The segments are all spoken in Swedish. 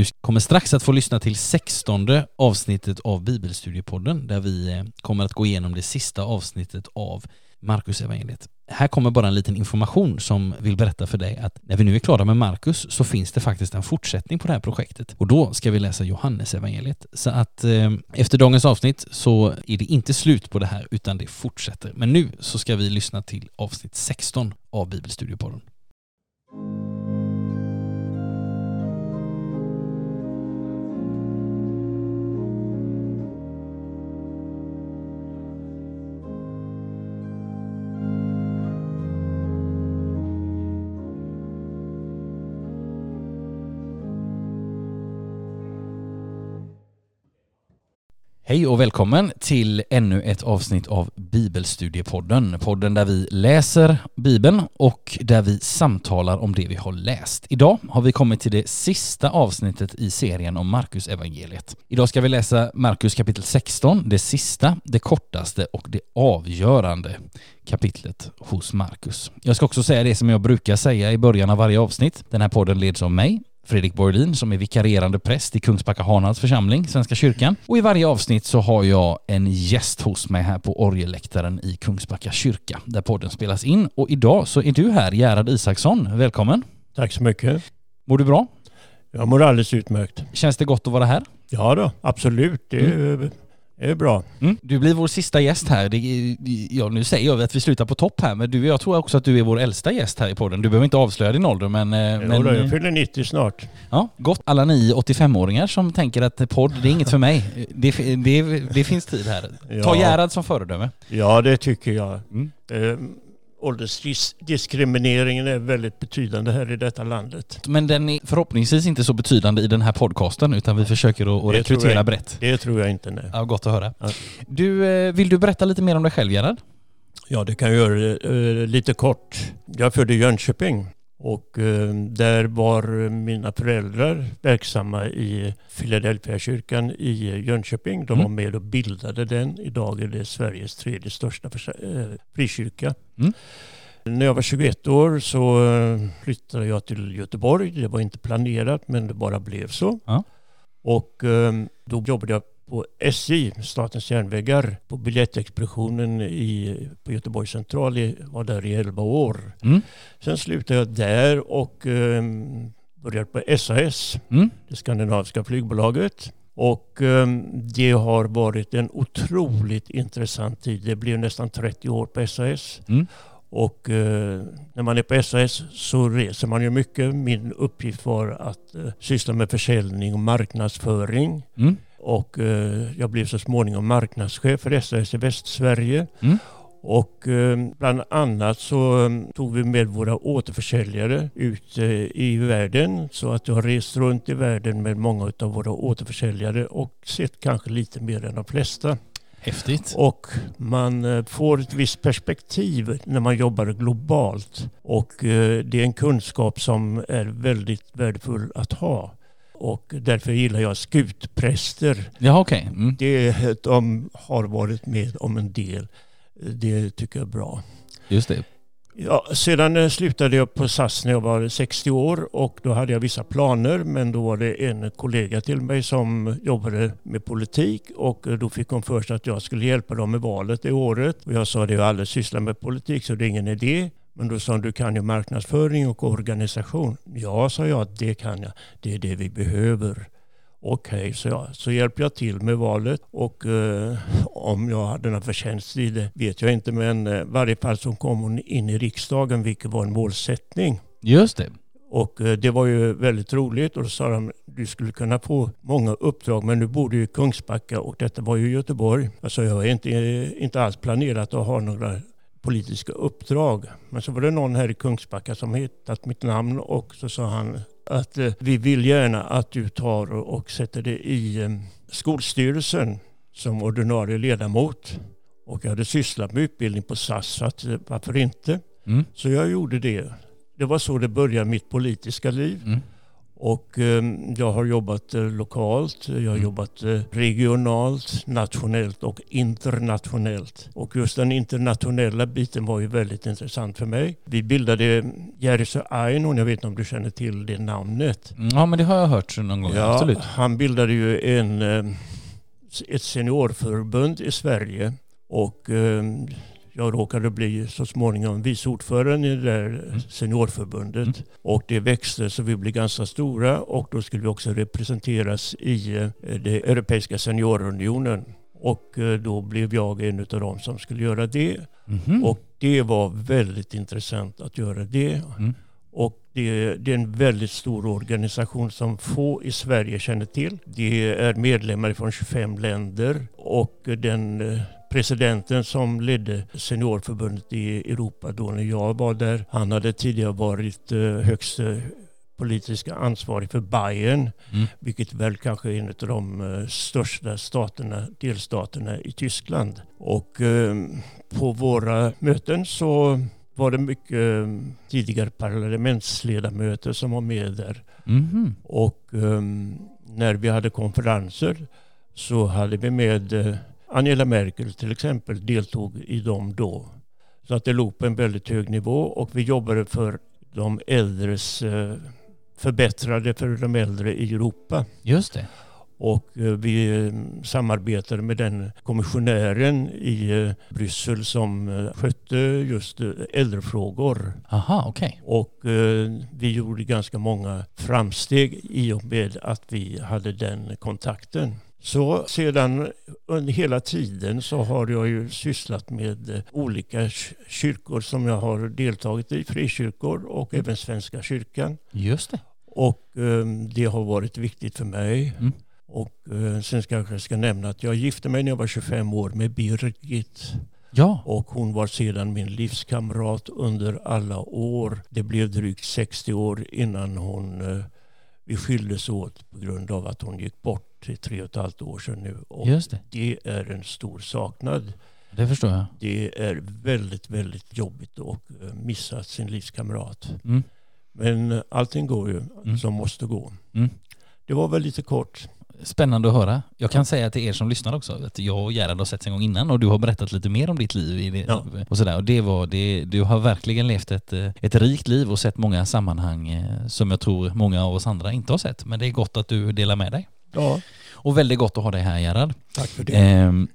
Du kommer strax att få lyssna till sextonde avsnittet av Bibelstudiepodden där vi eh, kommer att gå igenom det sista avsnittet av Markus evangeliet. Här kommer bara en liten information som vill berätta för dig att när vi nu är klara med Markus så finns det faktiskt en fortsättning på det här projektet och då ska vi läsa Johannes evangeliet. Så att eh, efter dagens avsnitt så är det inte slut på det här utan det fortsätter. Men nu så ska vi lyssna till avsnitt 16 av Bibelstudiepodden. Hej och välkommen till ännu ett avsnitt av Bibelstudiepodden. Podden där vi läser Bibeln och där vi samtalar om det vi har läst. Idag har vi kommit till det sista avsnittet i serien om Markus evangeliet. Idag ska vi läsa Markus kapitel 16, det sista, det kortaste och det avgörande kapitlet hos Markus. Jag ska också säga det som jag brukar säga i början av varje avsnitt. Den här podden leds av mig, Fredrik Borlin som är vikarierande präst i Kungsbacka Hanals församling, Svenska kyrkan. Och i varje avsnitt så har jag en gäst hos mig här på orgelläktaren i Kungsbacka kyrka där podden spelas in. Och idag så är du här, Gerhard Isaksson. Välkommen! Tack så mycket. Mår du bra? Jag mår alldeles utmärkt. Känns det gott att vara här? Ja då, absolut. Det är mm. Det är bra. Mm. Du blir vår sista gäst här. Det, ja, nu säger jag att vi slutar på topp här, men du, jag tror också att du är vår äldsta gäst här i podden. Du behöver inte avslöja din ålder, men... Eh, jo, men då, jag fyller 90 snart. Ja, gott. Alla ni 85-åringar som tänker att podd, det är inget för mig. Det, det, det finns tid här. Ja. Ta Gerhard som föredöme. Ja, det tycker jag. Mm. Eh, åldersdiskrimineringen är väldigt betydande här i detta landet. Men den är förhoppningsvis inte så betydande i den här podcasten utan vi försöker att, att rekrytera jag, brett. Det tror jag inte. Nej. Ja, gott att höra. Ja. Du, eh, vill du berätta lite mer om dig själv Gerhard? Ja, det kan jag göra uh, lite kort. Jag är född i Jönköping och eh, där var mina föräldrar verksamma i Philadelphia-kyrkan i Jönköping. De mm. var med och bildade den. Idag är det Sveriges tredje största eh, frikyrka. Mm. När jag var 21 år så eh, flyttade jag till Göteborg. Det var inte planerat men det bara blev så. Ja. Och då jobbade jag på SJ, Statens järnvägar, på biljettexpeditionen i, på Göteborgs central. Jag var där i 11 år. Mm. Sen slutade jag där och eh, började på SAS, mm. det skandinaviska flygbolaget. Och eh, det har varit en otroligt intressant tid. Det blev nästan 30 år på SAS. Mm. Och eh, när man är på SAS så reser man ju mycket. Min uppgift var att eh, syssla med försäljning och marknadsföring. Mm. Och eh, jag blev så småningom marknadschef för SAS i Västsverige. Mm. Och eh, bland annat så eh, tog vi med våra återförsäljare ut i världen. Så att jag har rest runt i världen med många av våra återförsäljare och sett kanske lite mer än de flesta. Häftigt. Och man får ett visst perspektiv när man jobbar globalt. Och det är en kunskap som är väldigt värdefull att ha och därför gillar jag skutpräster. Ja, okay. Mm. Det, de har varit med om en del. Det tycker jag är bra. Just det. Ja, sedan eh, slutade jag på SAS när jag var 60 år och då hade jag vissa planer men då var det en kollega till mig som jobbade med politik och då fick hon först att jag skulle hjälpa dem med valet det året. Och jag sa det, jag aldrig sysslat med politik så det är ingen idé. Men då sa hon, du kan ju marknadsföring och organisation. Ja, sa jag, det kan jag. Det är det vi behöver. Okej, okay, så jag. Så hjälpte jag till med valet och eh, om jag hade någon förtjänst i det vet jag inte. Men eh, varje fall så kom hon in i riksdagen, vilket var en målsättning. Just det. Och eh, det var ju väldigt roligt och då sa de du skulle kunna få många uppdrag men du bor ju Kungsbacka och detta var ju Göteborg. Alltså jag har inte, inte alls planerat att ha några politiska uppdrag. Men så var det någon här i Kungsbacka som hittat mitt namn och så sa han att eh, vi vill gärna att du tar och sätter det i eh, skolstyrelsen som ordinarie ledamot. Och jag hade sysslat med utbildning på SAS så att, eh, varför inte? Mm. Så jag gjorde det. Det var så det började mitt politiska liv. Mm. Och eh, jag har jobbat eh, lokalt, jag har Mm. jobbat eh, regionalt, nationellt och internationellt. Och just den internationella biten var ju väldigt intressant för mig. Vi bildade Jerzy Einhorn, jag vet inte om du känner till det namnet. Mm, Ja men det har jag hört någon gång, Ja, absolut. han bildade ju en, eh, ett seniorförbund i Sverige och eh, jag råkade bli så småningom vice ordförande i det där Mm. seniorförbundet. Mm. Och det växte så vi blev ganska stora och då skulle vi också representeras i eh, det Europeiska seniorunionen. Och eh, då blev jag en av dem som skulle göra det. Mhm. Och det var väldigt intressant att göra det. Mm. Och det, det är en väldigt stor organisation som få i Sverige känner till. Det är medlemmar från 25 länder och den eh, presidenten som ledde seniorförbundet i Europa då när jag var där, han hade tidigare varit eh, högste politiska ansvarig för Bayern, Mm. vilket väl kanske är en av de eh, största staterna, delstaterna i Tyskland. Och eh, på våra möten så var det mycket eh, tidigare parlamentsledamöter som var med där. Mhm. Och eh, när vi hade konferenser så hade vi med eh, Angela Merkel till exempel deltog i dem då. Så att det låg på en väldigt hög nivå och vi jobbade för de äldres eh, förbättrade för de äldre i Europa. Just det. Och eh, vi eh, samarbetade med den kommissionären i Bryssel som skötte just äldrefrågor. Aha, okej. Och vi gjorde ganska många framsteg i och med att vi hade den kontakten. Så sedan under hela tiden så har jag ju sysslat med eh, olika ky- kyrkor som jag har deltagit i, frikyrkor och även Svenska kyrkan. Just det. Och eh, det har varit viktigt för mig. Mm. Och eh, sen ska jag kanske ska nämna att jag gifte mig när jag var 25 år med Birgit. Ja. Och hon var sedan min livskamrat under alla år. Det blev drygt 60 år innan hon, eh, vi skildes åt på grund av att hon gick bort till tre och ett halvt år sedan nu. Och Just det. det är en stor saknad. Det förstår jag. Det är väldigt, väldigt jobbigt att eh, missa sin livskamrat. Mm. Men eh, allting går ju Mm. som måste gå. Mm. Det var väl lite kort. Spännande att höra. Jag kan säga till er som lyssnar också att jag och Gerhard har setts en gång innan och du har berättat lite mer om ditt liv Ja. och sådär. Och det var, det, du har verkligen levt ett, eh, ett rikt liv och sett många sammanhang som jag tror många av oss andra inte har sett. Men det är gott att du delar med dig. Ja, Och väldigt gott att ha dig här Gerhard. tack för det. Ehm,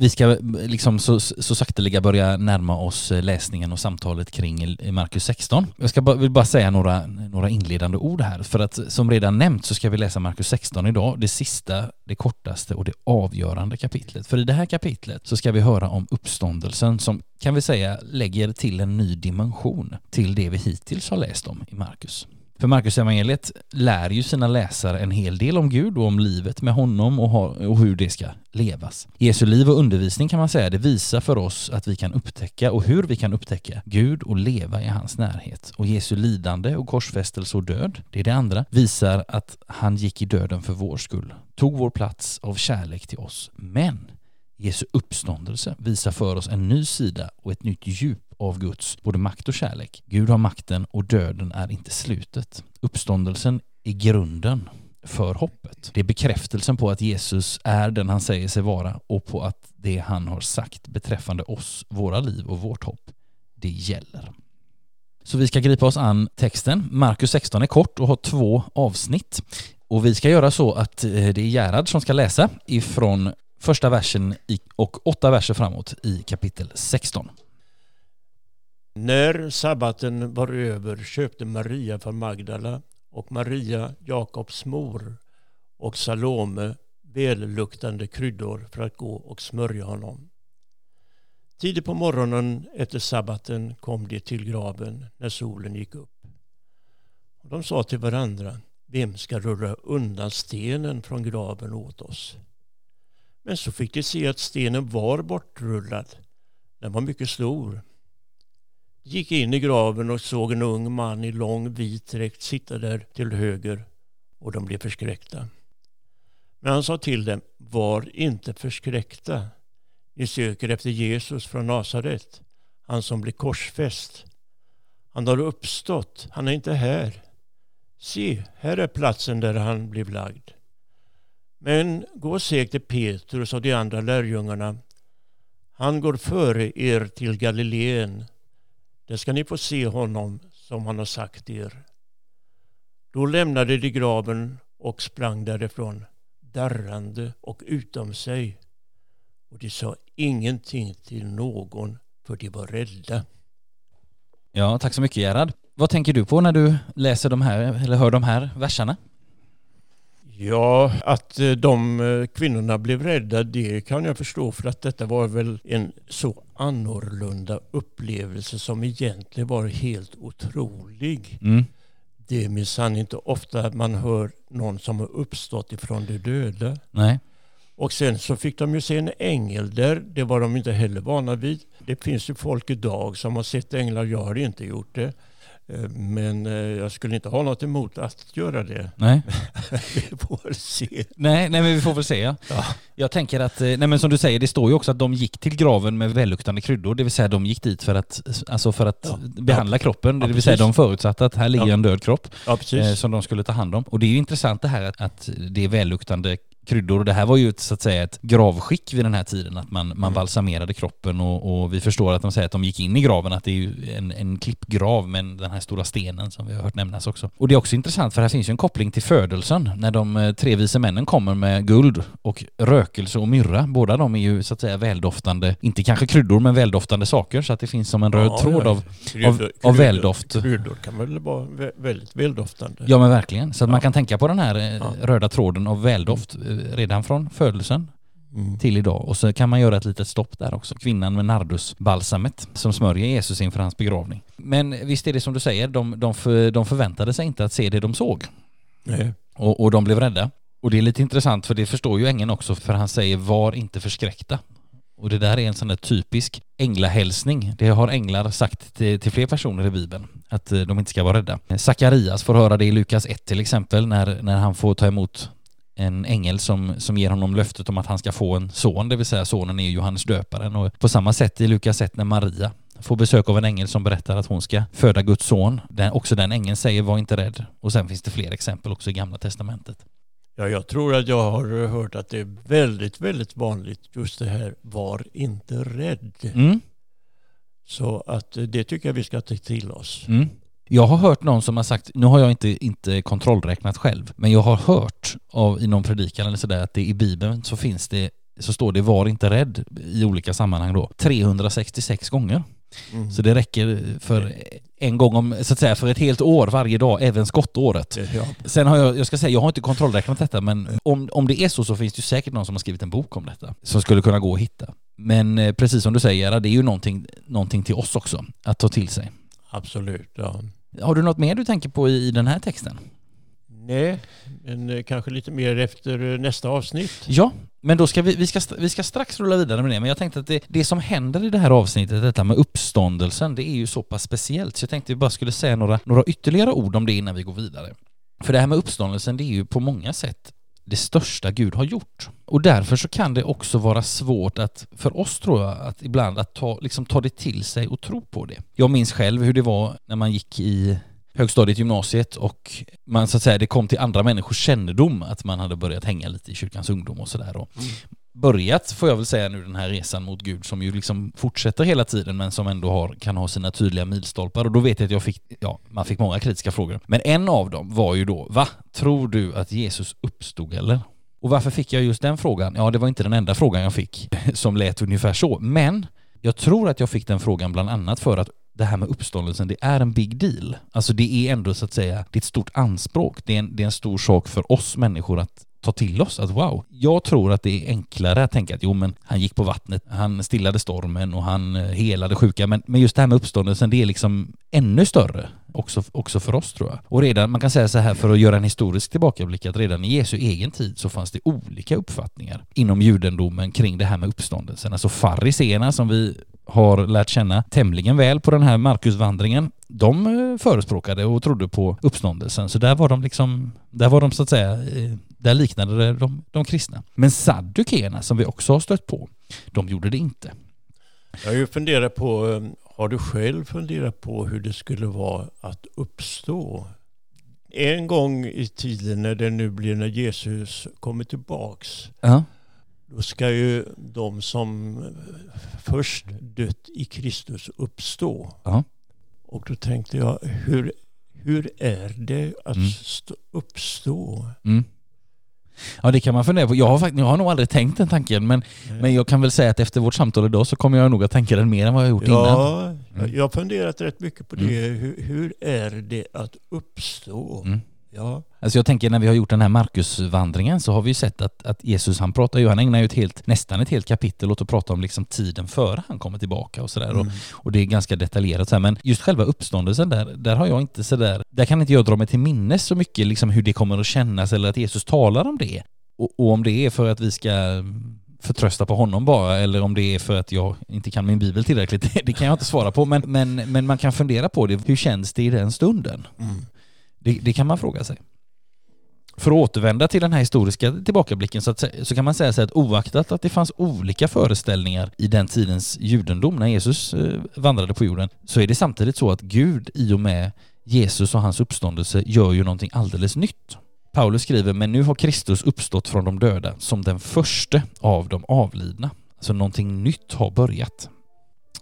vi ska liksom så, så sakteliga börja närma oss eh, läsningen och samtalet kring eh, Markus 16. Jag ska bara, vill bara säga några, några inledande ord här. För att som redan nämnt så ska vi läsa Markus 16 idag. Det sista, det kortaste och det avgörande kapitlet. För i det här kapitlet så ska vi höra om uppståndelsen som kan vi säga lägger till en ny dimension till det vi hittills har läst om i Markus. För Marcus evangeliet lär ju sina läsare en hel del om Gud och om livet med honom och, och hur det ska levas. Jesu liv och undervisning kan man säga, det visar för oss att vi kan upptäcka och hur vi kan upptäcka Gud och leva i hans närhet. Och Jesu lidande och korsfästelse och död, det är det andra, visar att han gick i döden för vår skull, tog vår plats av kärlek till oss. Men Jesu uppståndelse visar för oss en ny sida och ett nytt djup av Guds både makt och kärlek. Gud har makten och döden är inte slutet. Uppståndelsen är grunden för hoppet. Det är bekräftelsen på att Jesus är den han säger sig vara och på att det han har sagt beträffande oss, våra liv och vårt hopp, det gäller. Så vi ska gripa oss an texten. Markus 16 är kort och har två avsnitt. Och vi ska göra så att eh, det är Gerhard som ska läsa ifrån första versen och åtta verser framåt i kapitel 16. När sabbaten var över köpte Maria från Magdala och Maria, Jakobs mor, och Salome välluktande kryddor för att gå och smörja honom. Tidigt på morgonen efter sabbaten kom de till graven när solen gick upp. De sa till varandra, vem ska rulla undan stenen från graven åt oss? Men så fick de se att stenen var bortrullad. Den var mycket stor. Gick in i graven och såg en ung man i lång vit dräkt sitta där till höger och de blev förskräckta. Men han sa till dem, var inte förskräckta. Ni söker efter Jesus från Nasaret, han som blev korsfäst. Han har uppstått, han är inte här. Se, här är platsen där han blev lagd. Men gå och säg till Petrus och de andra lärjungarna. Han går före er till Galileen. Där ska ni få se honom som han har sagt er. Då lämnade de graven och sprang därifrån, darrande och utom sig. Och de sa ingenting till någon, för de var rädda. Ja, tack så mycket Gerhard. Vad tänker du på när du läser de här, eller hör de här verserna? Ja, att eh, de eh, kvinnorna blev rädda det kan jag förstå för att detta var väl en så annorlunda upplevelse som egentligen var helt otrolig. Mm. Det är minsann inte ofta man hör någon som har uppstått ifrån de döda. Nej. Och sen så fick de ju se en ängel där. Det var de inte heller vana vid. Det finns ju folk idag som har sett änglar. Jag har inte gjort det. Eh, Men eh, jag skulle inte ha något emot att göra det. Nej. Vi får se. Nej, nej men vi får väl se. Ja. Ja. Jag tänker att, eh, nej men som du säger, det står ju också att de gick till graven med välluktande kryddor, det vill säga de gick dit för att, alltså för att Ja. behandla kroppen, Ja, det vill säga de förutsatte att här ligger en död kropp eh, som de skulle ta hand om. Och det är ju intressant det här att, att det är välluktande kryddor och det här var ju ett, så att säga ett gravskick vid den här tiden, att man, man Mm. balsamerade kroppen och, och vi förstår att de säger att de gick in i graven, att det är ju en, en klippgrav med den här stora stenen som vi har hört nämnas också. Och det är också intressant för här finns ju en koppling till födelsen när de eh, tre vise männen kommer med guld och rökelse och myrra. Båda de är ju så att säga väldoftande, inte kanske kryddor men väldoftande saker så att det finns som en röd Ja, tråd ja. av, Kryddor- av kryddor- väldoft. Kryddor kan väl vara vä- väldigt väldoftande. Ja men verkligen. Så att man Ja. kan tänka på den här eh, röda tråden av väldoft eh, redan från födelsen Mm. till idag. Och så kan man göra ett litet stopp där också. Kvinnan med nardusbalsamet som smörjer Jesus inför hans begravning. Men visst är det som du säger, de, de, för, de förväntade sig inte att se det de såg. Nej. Och, och de blev rädda. Och det är lite intressant för det förstår ju ängeln också för han säger var inte förskräckta. Och det där är en sån där typisk änglahälsning. Det har änglar sagt till, till fler personer i Bibeln, att eh, de inte ska vara rädda. Sakarias får höra det i Lukas 1 till exempel, när, när han får ta emot en ängel som, som ger honom löftet om att han ska få en son, det vill säga sonen är Johannes döparen. Och på samma sätt i Lukas 1 när Maria får besök av en ängel som berättar att hon ska föda Guds son. Den, också den ängeln säger var inte rädd. Och sen finns det fler exempel också i Gamla Testamentet. Ja, jag tror att jag har hört att det är väldigt, väldigt vanligt just det här var inte rädd. Mm. Så att eh, det tycker jag vi ska ta till oss. Mm. Jag har hört någon som har sagt, nu har jag inte, inte kontrollräknat själv, men jag har hört av, i någon predikan eller sådär att det i Bibeln så finns det, så står det var inte rädd i olika sammanhang då, 366 gånger. Mm. Så det räcker för en gång om, så att säga, för ett helt år varje dag, även skottåret. Ja, Sen har jag, jag ska säga, jag har inte kontrollräknat detta, men om, om det är så så finns det ju säkert någon som har skrivit en bok om detta, som skulle kunna gå att hitta. Men eh, precis som du säger, det är ju någonting, någonting till oss också, att ta till sig. absolut. Ja. Har du något mer du tänker på i, i den här texten? Nej, men eh, kanske lite mer efter eh, nästa avsnitt. Ja, men då ska vi, vi, ska, vi ska strax rulla vidare med det, men jag tänkte att det, det som händer i det här avsnittet, detta med uppståndelsen, det är ju så pass speciellt, så jag tänkte vi bara skulle säga några, några ytterligare ord om det innan vi går vidare. För det här med uppståndelsen, det är ju på många sätt det största Gud har gjort. Och därför så kan det också vara svårt att, för oss tror jag, att ibland att ta, liksom ta det till sig och tro på det. Jag minns själv hur det var när man gick i högstadiet, gymnasiet och man så att säga, det kom till andra människors kännedom att man hade börjat hänga lite i kyrkans ungdom och sådär. Mm börjat, får jag väl säga nu, den här resan mot Gud som ju liksom fortsätter hela tiden men som ändå har, kan ha sina tydliga milstolpar. Och då vet jag att jag fick, ja, man fick många kritiska frågor. Men en av dem var ju då, va? Tror du att Jesus uppstod eller? Och varför fick jag just den frågan? Ja, det var inte den enda frågan jag fick som lät ungefär så. Men jag tror att jag fick den frågan bland annat för att det här med uppståndelsen, det är en big deal. Alltså det är ändå så att säga, det är ett stort anspråk. Det är en, det är en stor sak för oss människor att ta till oss att wow. Jag tror att det är enklare att tänka att jo men han gick på vattnet, han stillade stormen och han eh, helade sjuka. Men, men just det här med uppståndelsen, det är liksom ännu större också, också för oss tror jag. Och redan, man kan säga så här för att göra en historisk tillbakablick, att redan i Jesu egen tid så fanns det olika uppfattningar inom judendomen kring det här med uppståndelsen. Alltså fariseerna som vi har lärt känna tämligen väl på den här Markusvandringen, de eh, förespråkade och trodde på uppståndelsen. Så där var de liksom, där var de så att säga, eh, där liknade de, de kristna. Men saddukeerna som vi också har stött på, de gjorde det inte. Jag har ju funderat på, eh, har du själv funderat på hur det skulle vara att uppstå? En gång i tiden när det nu blir när Jesus kommer tillbaks Ja. då ska ju de som först dött i Kristus uppstå. Ja. Och då tänkte jag, hur, hur är det att Mm. stå, uppstå? Mm. Ja det kan man fundera på. Jag har, fakt- jag har nog aldrig tänkt den tanken men, men jag kan väl säga att efter vårt samtal idag så kommer jag nog att tänka den mer än vad jag har gjort innan. Ja, Mm. jag har funderat rätt mycket på det. Hur, hur är det att uppstå? Ja, Alltså jag tänker när vi har gjort den här Markusvandringen så har vi ju sett att, att Jesus han pratar ju, han ägnar ju ett helt, nästan ett helt kapitel åt att prata om liksom tiden före han kommer tillbaka och sådär. Och, mm. och det är ganska detaljerat så här. men just själva uppståndelsen där, där har jag inte sådär, där kan inte jag dra mig till minnes så mycket liksom hur det kommer att kännas eller att Jesus talar om det. Och, och om det är för att vi ska förtrösta på honom bara eller om det är för att jag inte kan min bibel tillräckligt, det kan jag inte svara på men, men, men man kan fundera på det, hur känns det i den stunden? Mm. Det, det kan man fråga sig. För att återvända till den här historiska tillbakablicken så, att, så kan man säga så att oaktat att det fanns olika föreställningar i den tidens judendom när Jesus eh, vandrade på jorden så är det samtidigt så att Gud i och med Jesus och hans uppståndelse gör ju någonting alldeles nytt. Paulus skriver men nu har Kristus uppstått från de döda som den första av de avlidna. Så någonting nytt har börjat.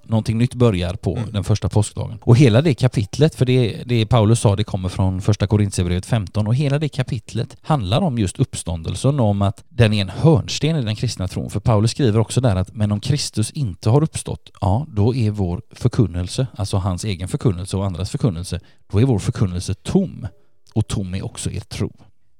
Någonting nytt börjar på Mm. den första påskdagen. Och hela det kapitlet, för det, det Paulus sa, det kommer från första Korintierbrevet 15 och hela det kapitlet handlar om just uppståndelsen, om att den är en hörnsten i den kristna tron. För Paulus skriver också där att men om Kristus inte har uppstått, ja då är vår förkunnelse, alltså hans egen förkunnelse och andras förkunnelse, då är vår förkunnelse tom. Och tom är också er tro.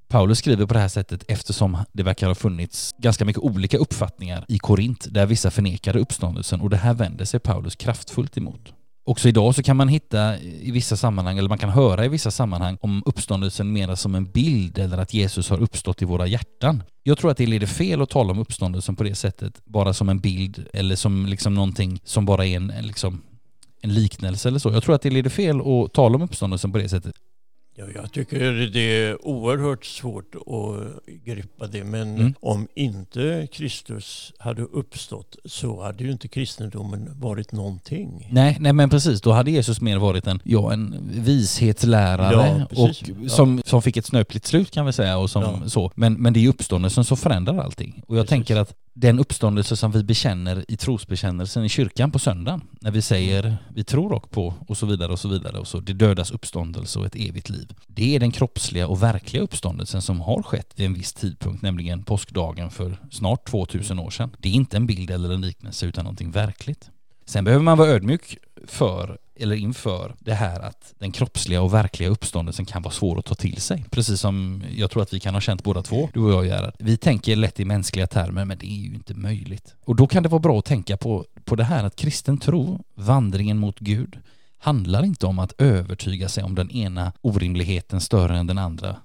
Paulus skriver på det här sättet eftersom det verkar ha funnits ganska mycket olika uppfattningar i Korint där vissa förnekade uppståndelsen och det här vänder sig Paulus kraftfullt emot. Också idag så kan man hitta i vissa sammanhang, eller man kan höra i vissa sammanhang om uppståndelsen mer som en bild eller att Jesus har uppstått i våra hjärtan. Jag tror att det leder fel att tala om uppståndelsen på det sättet, bara som en bild eller som liksom någonting som bara är en, en liksom en liknelse eller så. Jag tror att det leder fel att tala om uppståndelsen på det sättet. Ja, jag tycker det är oerhört svårt att grippa det. Men Mm. om inte Kristus hade uppstått så hade ju inte kristendomen varit någonting. Nej, nej men precis. Då hade Jesus mer varit en, ja, en vishetslärare Ja, och Ja. som, som fick ett snöpligt slut kan vi säga. Och som, så. Men, men det är ju uppståndelsen som förändrar allting. Och jag Precis. tänker att den uppståndelse som vi bekänner i trosbekännelsen i kyrkan på söndagen, när vi säger vi tror och på och så vidare och så vidare och så, det dödas uppståndelse och ett evigt liv. Det är den kroppsliga och verkliga uppståndelsen som har skett vid en viss tidpunkt, nämligen påskdagen för snart 2000 år sedan. Det är inte en bild eller en liknelse utan någonting verkligt. Sen behöver man vara ödmjuk för, eller inför, det här att den kroppsliga och verkliga uppståndelsen kan vara svår att ta till sig. Precis som jag tror att vi kan ha känt båda två, du och jag Gerhard. Vi tänker lätt i mänskliga termer, men det är ju inte möjligt. Och då kan det vara bra att tänka på, på det här att kristen tro, vandringen mot Gud, handlar inte om att övertyga sig om den ena orimligheten större än den andra.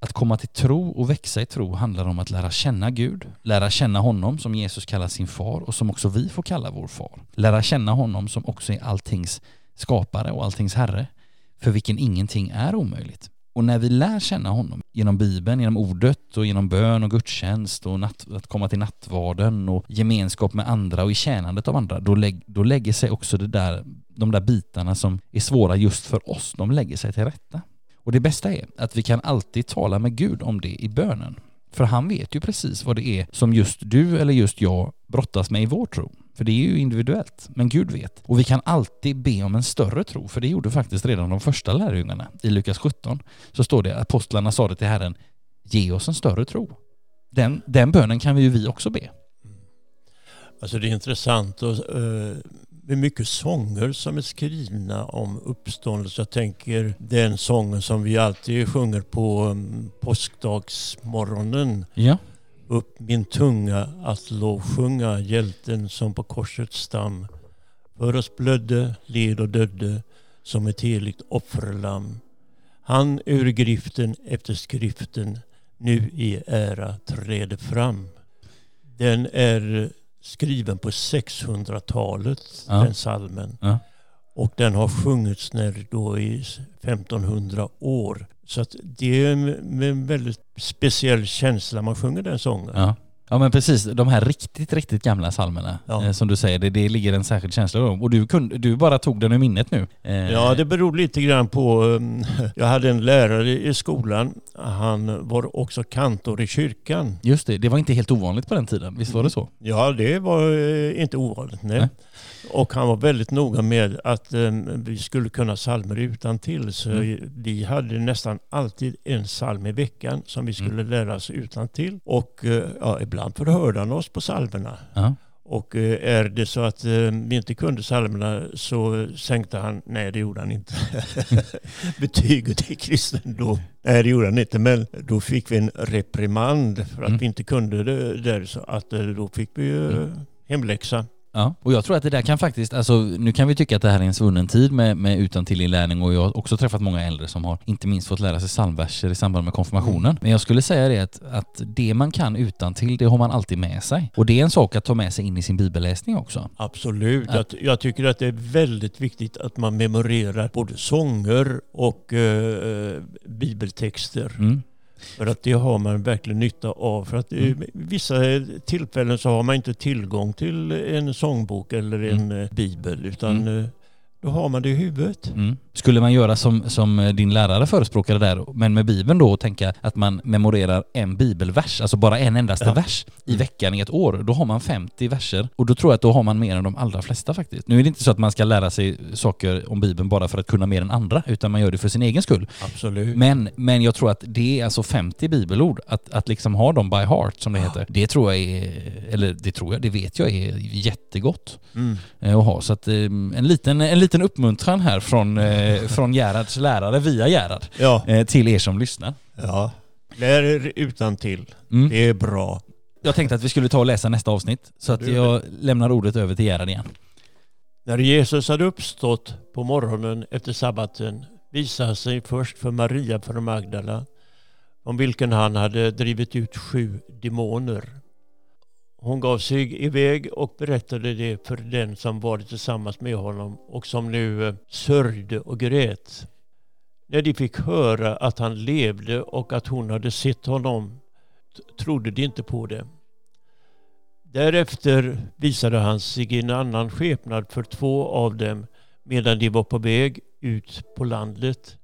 Att komma till tro och växa i tro handlar om att lära känna Gud, lära känna honom som Jesus kallar sin far och som också vi får kalla vår far. Lära känna honom som också är alltings skapare och alltings herre, för vilken ingenting är omöjligt. Och när vi lär känna honom genom Bibeln, genom ordet och genom bön och gudstjänst och natt, att komma till nattvarden och gemenskap med andra och i tjänandet av andra, då, lägg, då lägger sig också det där, de där bitarna som är svåra just för oss, de lägger sig till rätta. Och det bästa är att vi kan alltid tala med Gud om det i bönen. För han vet ju precis vad det är som just du eller just jag brottas med i vår tro. För det är ju individuellt, men Gud vet. Och vi kan alltid be om en större tro, för det gjorde faktiskt redan de första lärjungarna. I Lukas 17 så står det att apostlarna sa det till Herren, ge oss en större tro. Den, den bönen kan vi ju vi också be. Mm. Alltså det är intressant och, eh, eh, med mycket sånger som är skrivna om uppståndelse. Jag tänker den sången som vi alltid sjunger på um, påskdagsmorgonen. Ja. Upp min tunga att lovsjunga hjälten som på korsets stam för oss blödde, led och dödde som ett heligt offerlamm. Han ur griften efter skriften nu i ära träder fram. Den är skriven på 600-talet, Ja. den salmen. Ja. Och den har sjungits när då i 1500 år. Så det är med en väldigt speciell känsla man sjunger den sången. Ja. Ja men precis, de här riktigt, riktigt gamla psalmerna Ja. eh, som du säger, det, det ligger en särskild känsla i dem. Och du, kunde, du bara tog den ur minnet nu. Eh, Ja, det beror lite grann på... um, Jag hade en lärare i skolan. Han var också kantor i kyrkan. Just det, det var inte helt ovanligt på den tiden, visst var det så? Ja, det var eh, inte ovanligt. Nej. Nej. Och han var väldigt noga med att um, vi skulle kunna psalmer utan till. Så Mm. vi hade nästan alltid en psalm i veckan som vi skulle lära oss utan till. Och eh, ja, ibland förhörde han oss på psalmerna. Ja. Och eh, är det så att vi inte kunde psalmerna så sänkte han, nej det gjorde han inte, betyget i kristendom. Nej det gjorde han inte, men då fick vi en reprimand för att Mm. vi inte kunde det där så att då fick vi ju Mm. hemläxa. Ja, och jag tror att det där kan faktiskt, alltså nu kan vi tycka att det här är en svunnen tid med, med utantillinlärning och jag har också träffat många äldre som har inte minst fått lära sig psalmverser i samband med konfirmationen. Men jag skulle säga det att, att det man kan utantill det har man alltid med sig. Och det är en sak att ta med sig in i sin bibelläsning också. Absolut. Ja. Jag, jag tycker att det är väldigt viktigt att man memorerar både sånger och eh, eh, bibeltexter. Mm. För att det har man verkligen nytta av. För att Mm. i vissa tillfällen så har man inte tillgång till en sångbok eller en eh, bibel. Utan eh, då har man det i huvudet. Mm. Skulle man göra som, som din lärare förespråkade där, men med Bibeln då och tänka att man memorerar en bibelvers, alltså bara en endaste Ja. vers i Mm. veckan i ett år, då har man 50 verser och då tror jag att då har man mer än de allra flesta faktiskt. Nu är det inte så att man ska lära sig saker om Bibeln bara för att kunna mer än andra, utan man gör det för sin egen skull. Absolut. Men, men jag tror att det är alltså 50 bibelord, att, att liksom ha dem by heart som det heter, det tror jag är, eller det tror jag, det vet jag är jättegott Mm. eh, att ha. Så att eh, en liten, en liten uppmuntran här från, eh, från Gerhards lärare via Gerhard Ja, eh, till er som lyssnar. ja. Lär er utan till. Mm. Det är bra. Jag tänkte att vi skulle ta och läsa nästa avsnitt så att jag lämnar ordet över till Gerhard igen. När Jesus hade uppstått på morgonen efter sabbaten visade sig först för Maria från Magdala om vilken han hade drivit ut sju demoner. Hon gav sig iväg och berättade det för den som varit tillsammans med honom och som nu eh, sörjde och grät. När de fick höra att han levde och att hon hade sett honom trodde de inte på det. Därefter visade han sig i en annan skepnad för två av dem medan de var på väg ut på landet.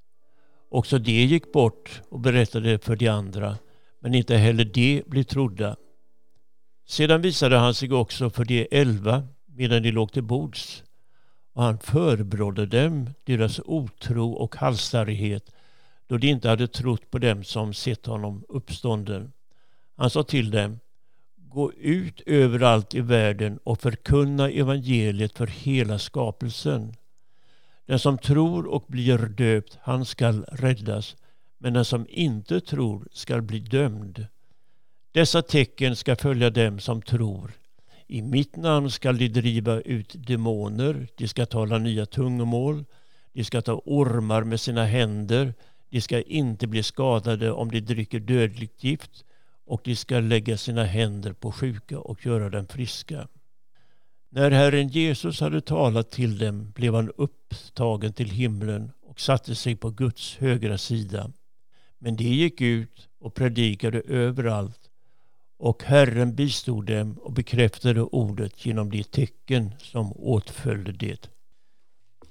Också de gick bort och berättade för de andra, men inte heller de blev trodda. Sedan visade han sig också för de elva medan de låg till bords och han förebrådde dem deras otro och halsstarrighet då de inte hade trott på dem som sett honom uppstånden. Han sa till dem Gå ut överallt i världen och förkunna evangeliet för hela skapelsen. Den som tror och blir döpt, han skall räddas, men den som inte tror skall bli dömd. Dessa tecken ska följa dem som tror. I mitt namn skall de driva ut demoner, de ska tala nya tungomål, de ska ta ormar med sina händer, de ska inte bli skadade om de dricker dödligt gift och de ska lägga sina händer på sjuka och göra dem friska. När Herren Jesus hade talat till dem blev han upptagen till himlen och satte sig på Guds högra sida. Men de gick ut och predikade överallt och Herren bistod dem och bekräftade ordet genom de tecken som åtföljde det.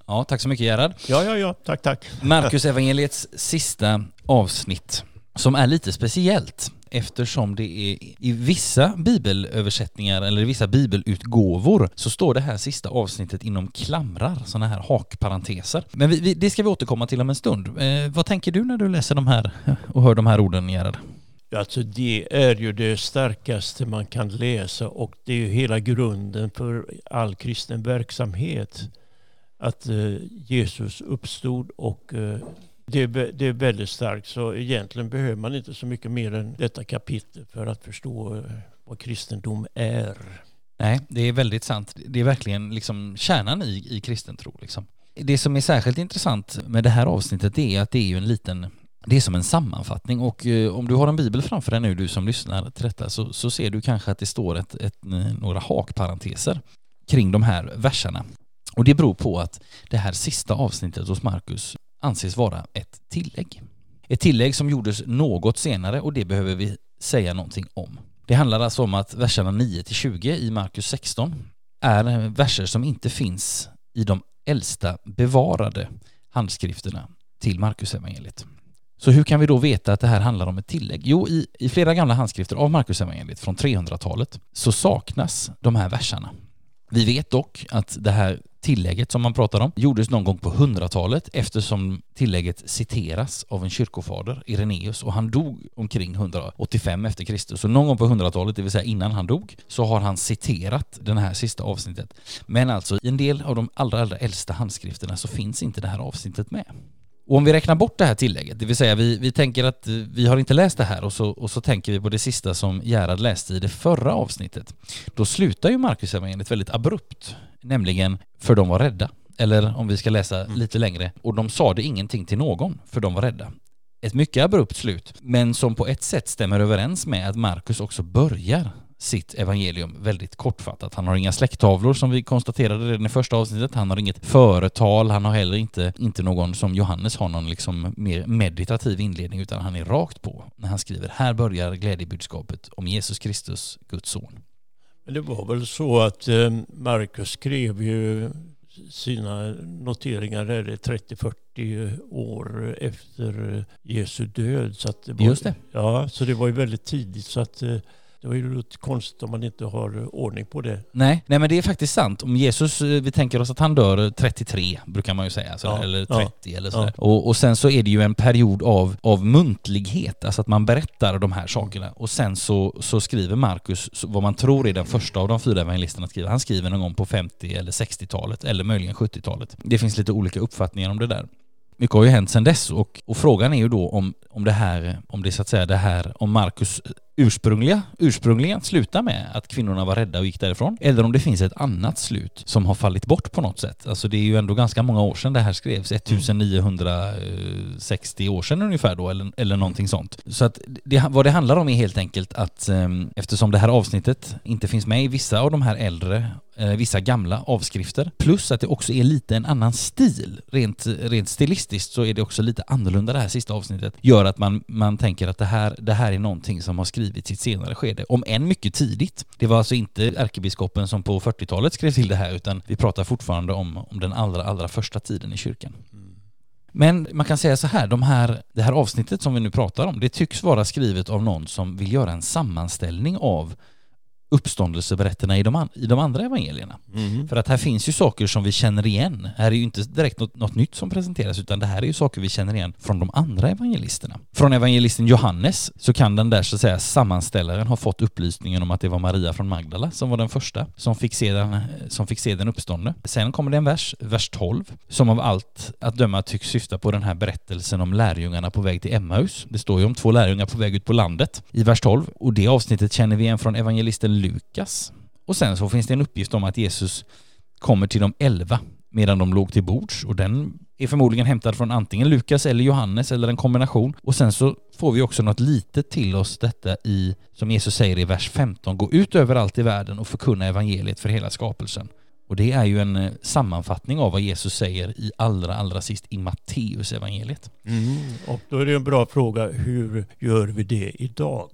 Ja, tack så mycket Gerhard. Ja, ja, ja, tack, tack. Markus evangeliets sista avsnitt som är lite speciellt eftersom det är i vissa bibelöversättningar eller i vissa bibelutgåvor så står det här sista avsnittet inom klamrar, sådana här hakparenteser. Men vi, vi, det ska vi återkomma till om en stund. Eh, vad tänker du när du läser de här och hör de här orden Gerhard? Alltså det är ju det starkaste man kan läsa och det är ju hela grunden för all kristen verksamhet. Att eh, Jesus uppstod och eh, det, är, väldigt starkt så egentligen behöver man inte så mycket mer än detta kapitel för att förstå eh, vad kristendom är. Nej, det är väldigt sant. Det är verkligen liksom kärnan i, i kristen tro. Liksom. Det som är särskilt intressant med det här avsnittet är att det är ju en liten det är som en sammanfattning och eh, om du har en bibel framför dig nu, du som lyssnar till detta, så, så ser du kanske att det står ett, ett, eh, några hakparenteser kring de här verserna. Och det beror på att det här sista avsnittet hos Markus anses vara ett tillägg. Ett tillägg som gjordes något senare och det behöver vi säga någonting om. Det handlar alltså om att verserna 9-20 i Markus 16 är verser som inte finns i de äldsta bevarade handskrifterna till Markusevangeliet. Så hur kan vi då veta att det här handlar om ett tillägg? Jo, i, i flera gamla handskrifter av Markusevangeliet från 300-talet så saknas de här verserna. Vi vet dock att det här tillägget som man pratar om gjordes någon gång på 100-talet eftersom tillägget citeras av en kyrkofader, Ireneus, och han dog omkring 185 efter Kristus. Så någon gång på 100-talet, det vill säga innan han dog, så har han citerat det här sista avsnittet. Men alltså i en del av de allra, allra äldsta handskrifterna så finns inte det här avsnittet med. Och om vi räknar bort det här tillägget, det vill säga vi, vi tänker att vi har inte läst det här och så, och så tänker vi på det sista som Gerhard läste i det förra avsnittet. Då slutar ju Marcus evangeliet väldigt abrupt, nämligen för de var rädda. Eller om vi ska läsa mm. lite längre, och de sade ingenting till någon för de var rädda. Ett mycket abrupt slut, men som på ett sätt stämmer överens med att Markus också börjar sitt evangelium väldigt kortfattat. Han har inga släkttavlor som vi konstaterade redan i första avsnittet. Han har inget företal. Han har heller inte, inte någon som Johannes har någon liksom mer meditativ inledning utan han är rakt på när han skriver här börjar glädjebudskapet om Jesus Kristus, Guds son. Men det var väl så att eh, Markus skrev ju sina noteringar är 30-40 år efter Jesu död. Så det var, Just det. Ja, så det var ju väldigt tidigt. Så att eh, det var ju konstigt om man inte har ordning på det. Nej, nej men det är faktiskt sant. Om Jesus, eh, vi tänker oss att han dör 33, brukar man ju säga, så, ja, eller 30 ja, eller sådär. Ja. Och, och sen så är det ju en period av, av muntlighet, alltså att man berättar de här sakerna. Och sen så, så skriver Markus, vad man tror är den första av de fyra evangelisterna skriver, han skriver någon gång på 50 eller 60-talet, eller möjligen 70-talet. Det finns lite olika uppfattningar om det där mycket har ju hänt sedan dess och, och, frågan är ju då om, om det här, om det så att säga det här, om Markus ursprungliga, ursprungligen slutar med att kvinnorna var rädda och gick därifrån, eller om det finns ett annat slut som har fallit bort på något sätt. Alltså det är ju ändå ganska många år sedan det här skrevs, 1960 år sedan ungefär då, eller, eller någonting sånt. Så att det, vad det handlar om är helt enkelt att um, eftersom det här avsnittet inte finns med i vissa av de här äldre eh, vissa gamla avskrifter. Plus att det också är lite en annan stil. Rent, rent stilistiskt så är det också lite annorlunda det här sista avsnittet. Gör att man, man tänker att det här, det här är någonting som har skrivits i ett senare skede. Om än mycket tidigt. Det var alltså inte ärkebiskopen som på 40-talet skrev till det här utan vi pratar fortfarande om, om den allra, allra första tiden i kyrkan. Men man kan säga så här, de här, det här avsnittet som vi nu pratar om, det tycks vara skrivet av någon som vill göra en sammanställning av uppståndelseberättelserna i de, i de andra evangelierna. Mm. För att här finns ju saker som vi känner igen. Här är ju inte direkt något, något, nytt som presenteras utan det här är ju saker vi känner igen från de andra evangelisterna. Från evangelisten Johannes så kan den där så att säga sammanställaren ha fått upplysningen om att det var Maria från Magdala som var den första som fick se den, som fick se den uppståndne. Sen kommer det en vers, vers 12, som av allt att döma tycks syfta på den här berättelsen om lärjungarna på väg till Emmaus. Det står ju om två lärjungar på väg ut på landet i vers 12 och det avsnittet känner vi igen från evangelisten Lukas. Och sen så finns det en uppgift om att Jesus kommer till de elva medan de låg till bords och den är förmodligen hämtad från antingen Lukas eller Johannes eller en kombination. Och sen så får vi också något litet till oss detta i, som Jesus säger i vers 15, gå ut överallt i världen och förkunna evangeliet för hela skapelsen. Och det är ju en eh, sammanfattning av vad Jesus säger i allra, allra sist i Matteus evangeliet. Mm, och då är det en bra fråga, hur gör vi det idag?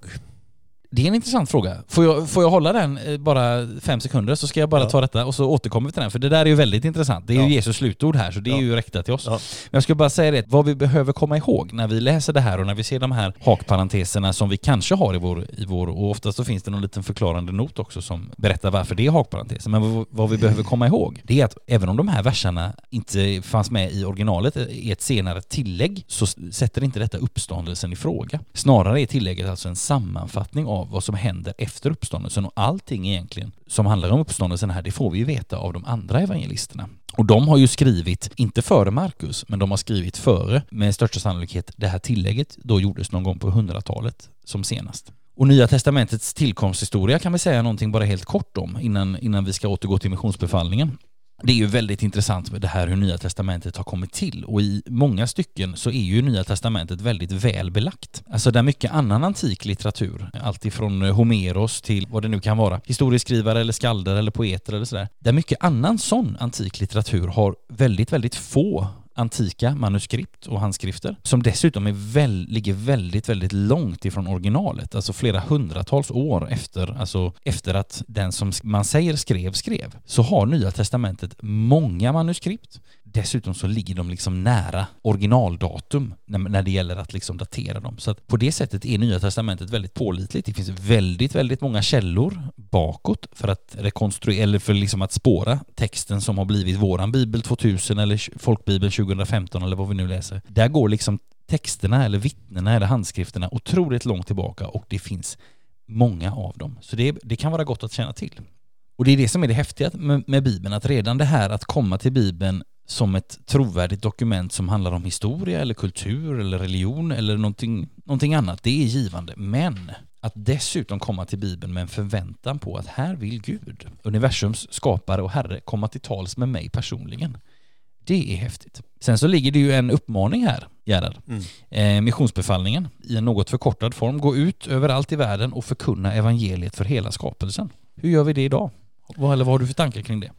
Det är en intressant fråga. Får jag, får jag hålla den eh, bara fem sekunder så ska jag bara ja. ta detta och så återkommer vi till den. För det där är ju väldigt intressant. Det är ja. ju Jesus slutord här så det är ju riktat till oss. Men jag ska bara säga det, vad vi behöver komma ihåg när vi läser det här och när vi ser de här hakparenteserna som vi kanske har i vår, i vår och oftast så finns det någon liten förklarande not också som berättar varför det är hakparenteser. Men vad, vad vi behöver komma ihåg det är att även om de här verserna inte fanns med i originalet i ett senare tillägg så sätter inte detta uppståndelsen i fråga. Snarare är tillägget alltså en sammanfattning av av vad som händer efter uppståndelsen och allting egentligen som handlar om uppståndelsen här, det får vi ju veta av de andra evangelisterna. Och de har ju skrivit, inte före Markus, men de har skrivit före, med största sannolikhet, det här tillägget då gjordes någon gång på 100-talet som senast. Och Nya Testamentets tillkomsthistoria kan vi säga någonting bara helt kort om innan, innan vi ska återgå till missionsbefallningen. Det är ju väldigt intressant med det här hur Nya Testamentet har kommit till och i många stycken så är ju Nya Testamentet väldigt väl belagt. Alltså där mycket annan antik litteratur, alltifrån Homeros till vad det nu kan vara, historieskrivare eller skalder eller poeter eller sådär, där mycket annan sån antik litteratur har väldigt, väldigt få antika manuskript och handskrifter som dessutom är väl, ligger väldigt, väldigt långt ifrån originalet, alltså flera hundratals år efter, alltså efter att den som man säger skrev skrev, så har Nya Testamentet många manuskript. Dessutom så ligger de liksom nära originaldatum när, det gäller att liksom datera dem. Så att på det sättet är Nya Testamentet väldigt pålitligt. Det finns väldigt, väldigt många källor bakåt för att rekonstruera, eller för liksom att spåra texten som har blivit våran bibel 2000 eller folkbibeln 2015 eller vad vi nu läser. Där går liksom texterna eller vittnena eller handskrifterna otroligt långt tillbaka och det finns många av dem. Så det, det kan vara gott att känna till. Och det är det som är det häftiga med, med Bibeln, att redan det här att komma till Bibeln som ett trovärdigt dokument som handlar om historia eller kultur eller religion eller någonting, någonting annat, det är givande. Men att dessutom komma till Bibeln med en förväntan på att här vill Gud, universums skapare och Herre, komma till tals med mig personligen. Det är häftigt. Sen så ligger det ju en uppmaning här, Gerhard. Mm. Eh, missionsbefallningen i en något förkortad form. Gå ut överallt i världen och förkunna evangeliet för hela skapelsen. Hur gör vi det idag? Vad, eller vad har du för tankar kring det?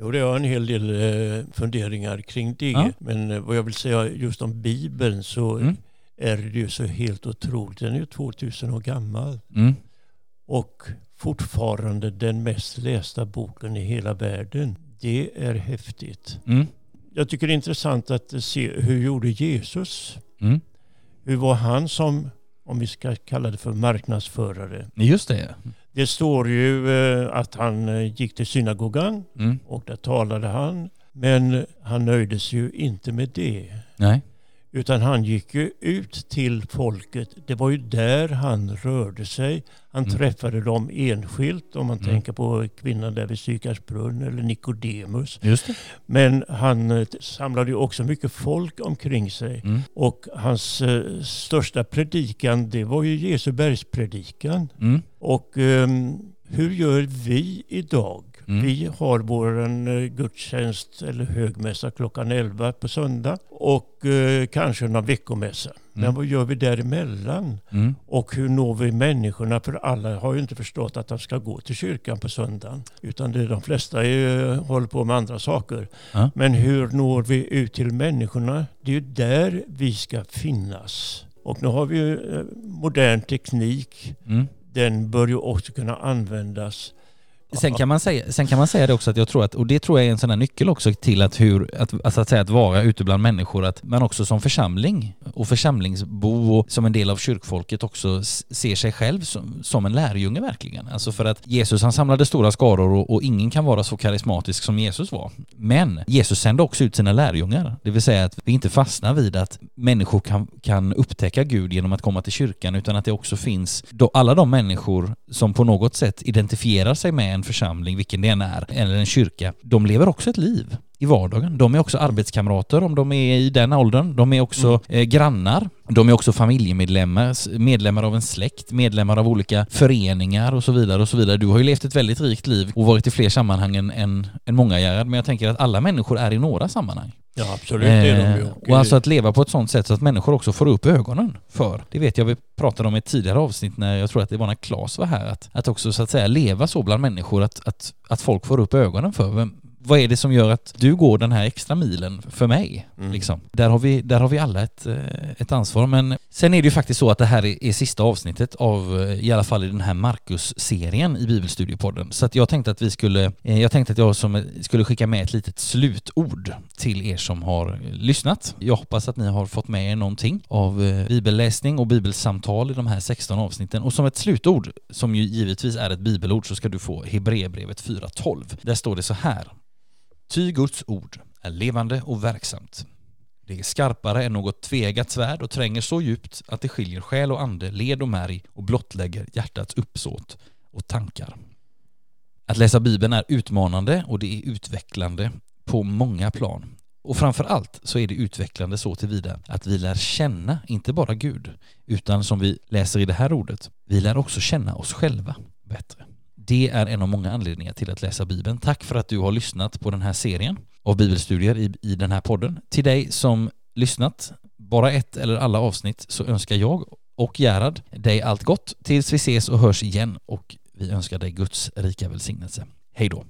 Jo, det har en hel del eh, funderingar kring det. Ja. Men eh, vad jag vill säga just om Bibeln så mm. är det ju så helt otroligt. Den är ju 2000 år gammal. Mm. Och fortfarande den mest lästa boken i hela världen. Det är häftigt. Mm. Jag tycker det är intressant att se hur gjorde Jesus? Mm. Hur var han som, om vi ska kalla det för marknadsförare? Just det. Det står ju eh, att han eh, gick till synagogan mm. och där talade han. Men han nöjde sig ju inte med det. Nej. Utan han gick ju ut till folket. Det var ju där han rörde sig. Han mm. träffade dem enskilt om man mm. tänker på kvinnan där vid Sykars brunn eller Nikodemus. Men han eh, samlade ju också mycket folk omkring sig. Mm. Och hans uh, största predikan det var ju Jesu bergspredikan. Mm. Och um, hur gör vi idag? Mm. Vi har vår eh, gudstjänst eller högmässa klockan 11 på söndag och eh, kanske någon veckomässa. Mm. Men vad gör vi däremellan? Mm. Och hur når vi människorna? För alla har ju inte förstått att de ska gå till kyrkan på söndagen. Utan det, de flesta är, håller på med andra saker. Ja. Men hur når vi ut till människorna? Det är ju där vi ska finnas. Och nu har vi ju eh, modern teknik. Mm. Den bör ju också kunna användas Sen kan, man säga, sen kan man säga det också att jag tror att, och det tror jag är en sån här nyckel också till att hur, att, alltså att, säga att vara ute bland människor, att man också som församling och församlingsbo och som en del av kyrkfolket också ser sig själv som, som en lärjunge verkligen. Alltså för att Jesus han samlade stora skaror och, och, ingen kan vara så karismatisk som Jesus var. Men Jesus sände också ut sina lärjungar, det vill säga att vi inte fastnar vid att människor kan, kan upptäcka Gud genom att komma till kyrkan utan att det också finns då alla de människor som på något sätt identifierar sig med en församling, vilken det än är, eller en kyrka, de lever också ett liv i vardagen. De är också arbetskamrater om de är i den åldern. De är också mm. eh, grannar. De är också familjemedlemmar, medlemmar av en släkt, medlemmar av olika föreningar och så vidare och så vidare. Du har ju levt ett väldigt rikt liv och varit i fler sammanhang än, än, än många Gerhard, men jag tänker att alla människor är i några sammanhang. Ja absolut, det är de ju. Och, och alltså att leva på ett sånt sätt så att människor också får upp ögonen för. Det vet jag vi pratade om i ett tidigare avsnitt när jag tror att det var när Claes var här. Att, att också så att säga leva så bland människor att, att, att folk får upp ögonen för vem, vad är det som gör att du går den här extra milen för mig? Mm. Liksom. Där, har vi, där har vi alla ett, eh, ett ansvar. Men sen är det ju faktiskt så att det här är, är sista avsnittet av, eh, i alla fall i den här Marcus-serien i Bibelstudiepodden. Så att jag tänkte att vi skulle, eh, jag tänkte att jag som, eh, skulle skicka med ett litet slutord till er som har lyssnat. Jag hoppas att ni har fått med er någonting av bibelläsning och bibelsamtal i de här 16 avsnitten. Och som ett slutord, som ju givetvis är ett bibelord, så ska du få Hebreerbrevet 4.12. Där står det så här. Ty Guds ord är levande och verksamt. Det är skarpare än något tvegat svärd och tränger så djupt att det skiljer själ och ande, led och märg och blottlägger hjärtats uppsåt och tankar. Att läsa Bibeln är utmanande och det är utvecklande på många plan. Och framför allt så är det utvecklande så tillvida att vi lär känna inte bara Gud, utan som vi läser i det här ordet, vi lär också känna oss själva bättre. Det är en av många anledningar till att läsa Bibeln. Tack för att du har lyssnat på den här serien av bibelstudier i, i den här podden. Till dig som lyssnat, bara ett eller alla avsnitt, så önskar jag och Gerhard dig allt gott tills vi ses och hörs igen och vi önskar dig Guds rika välsignelse. Hej då!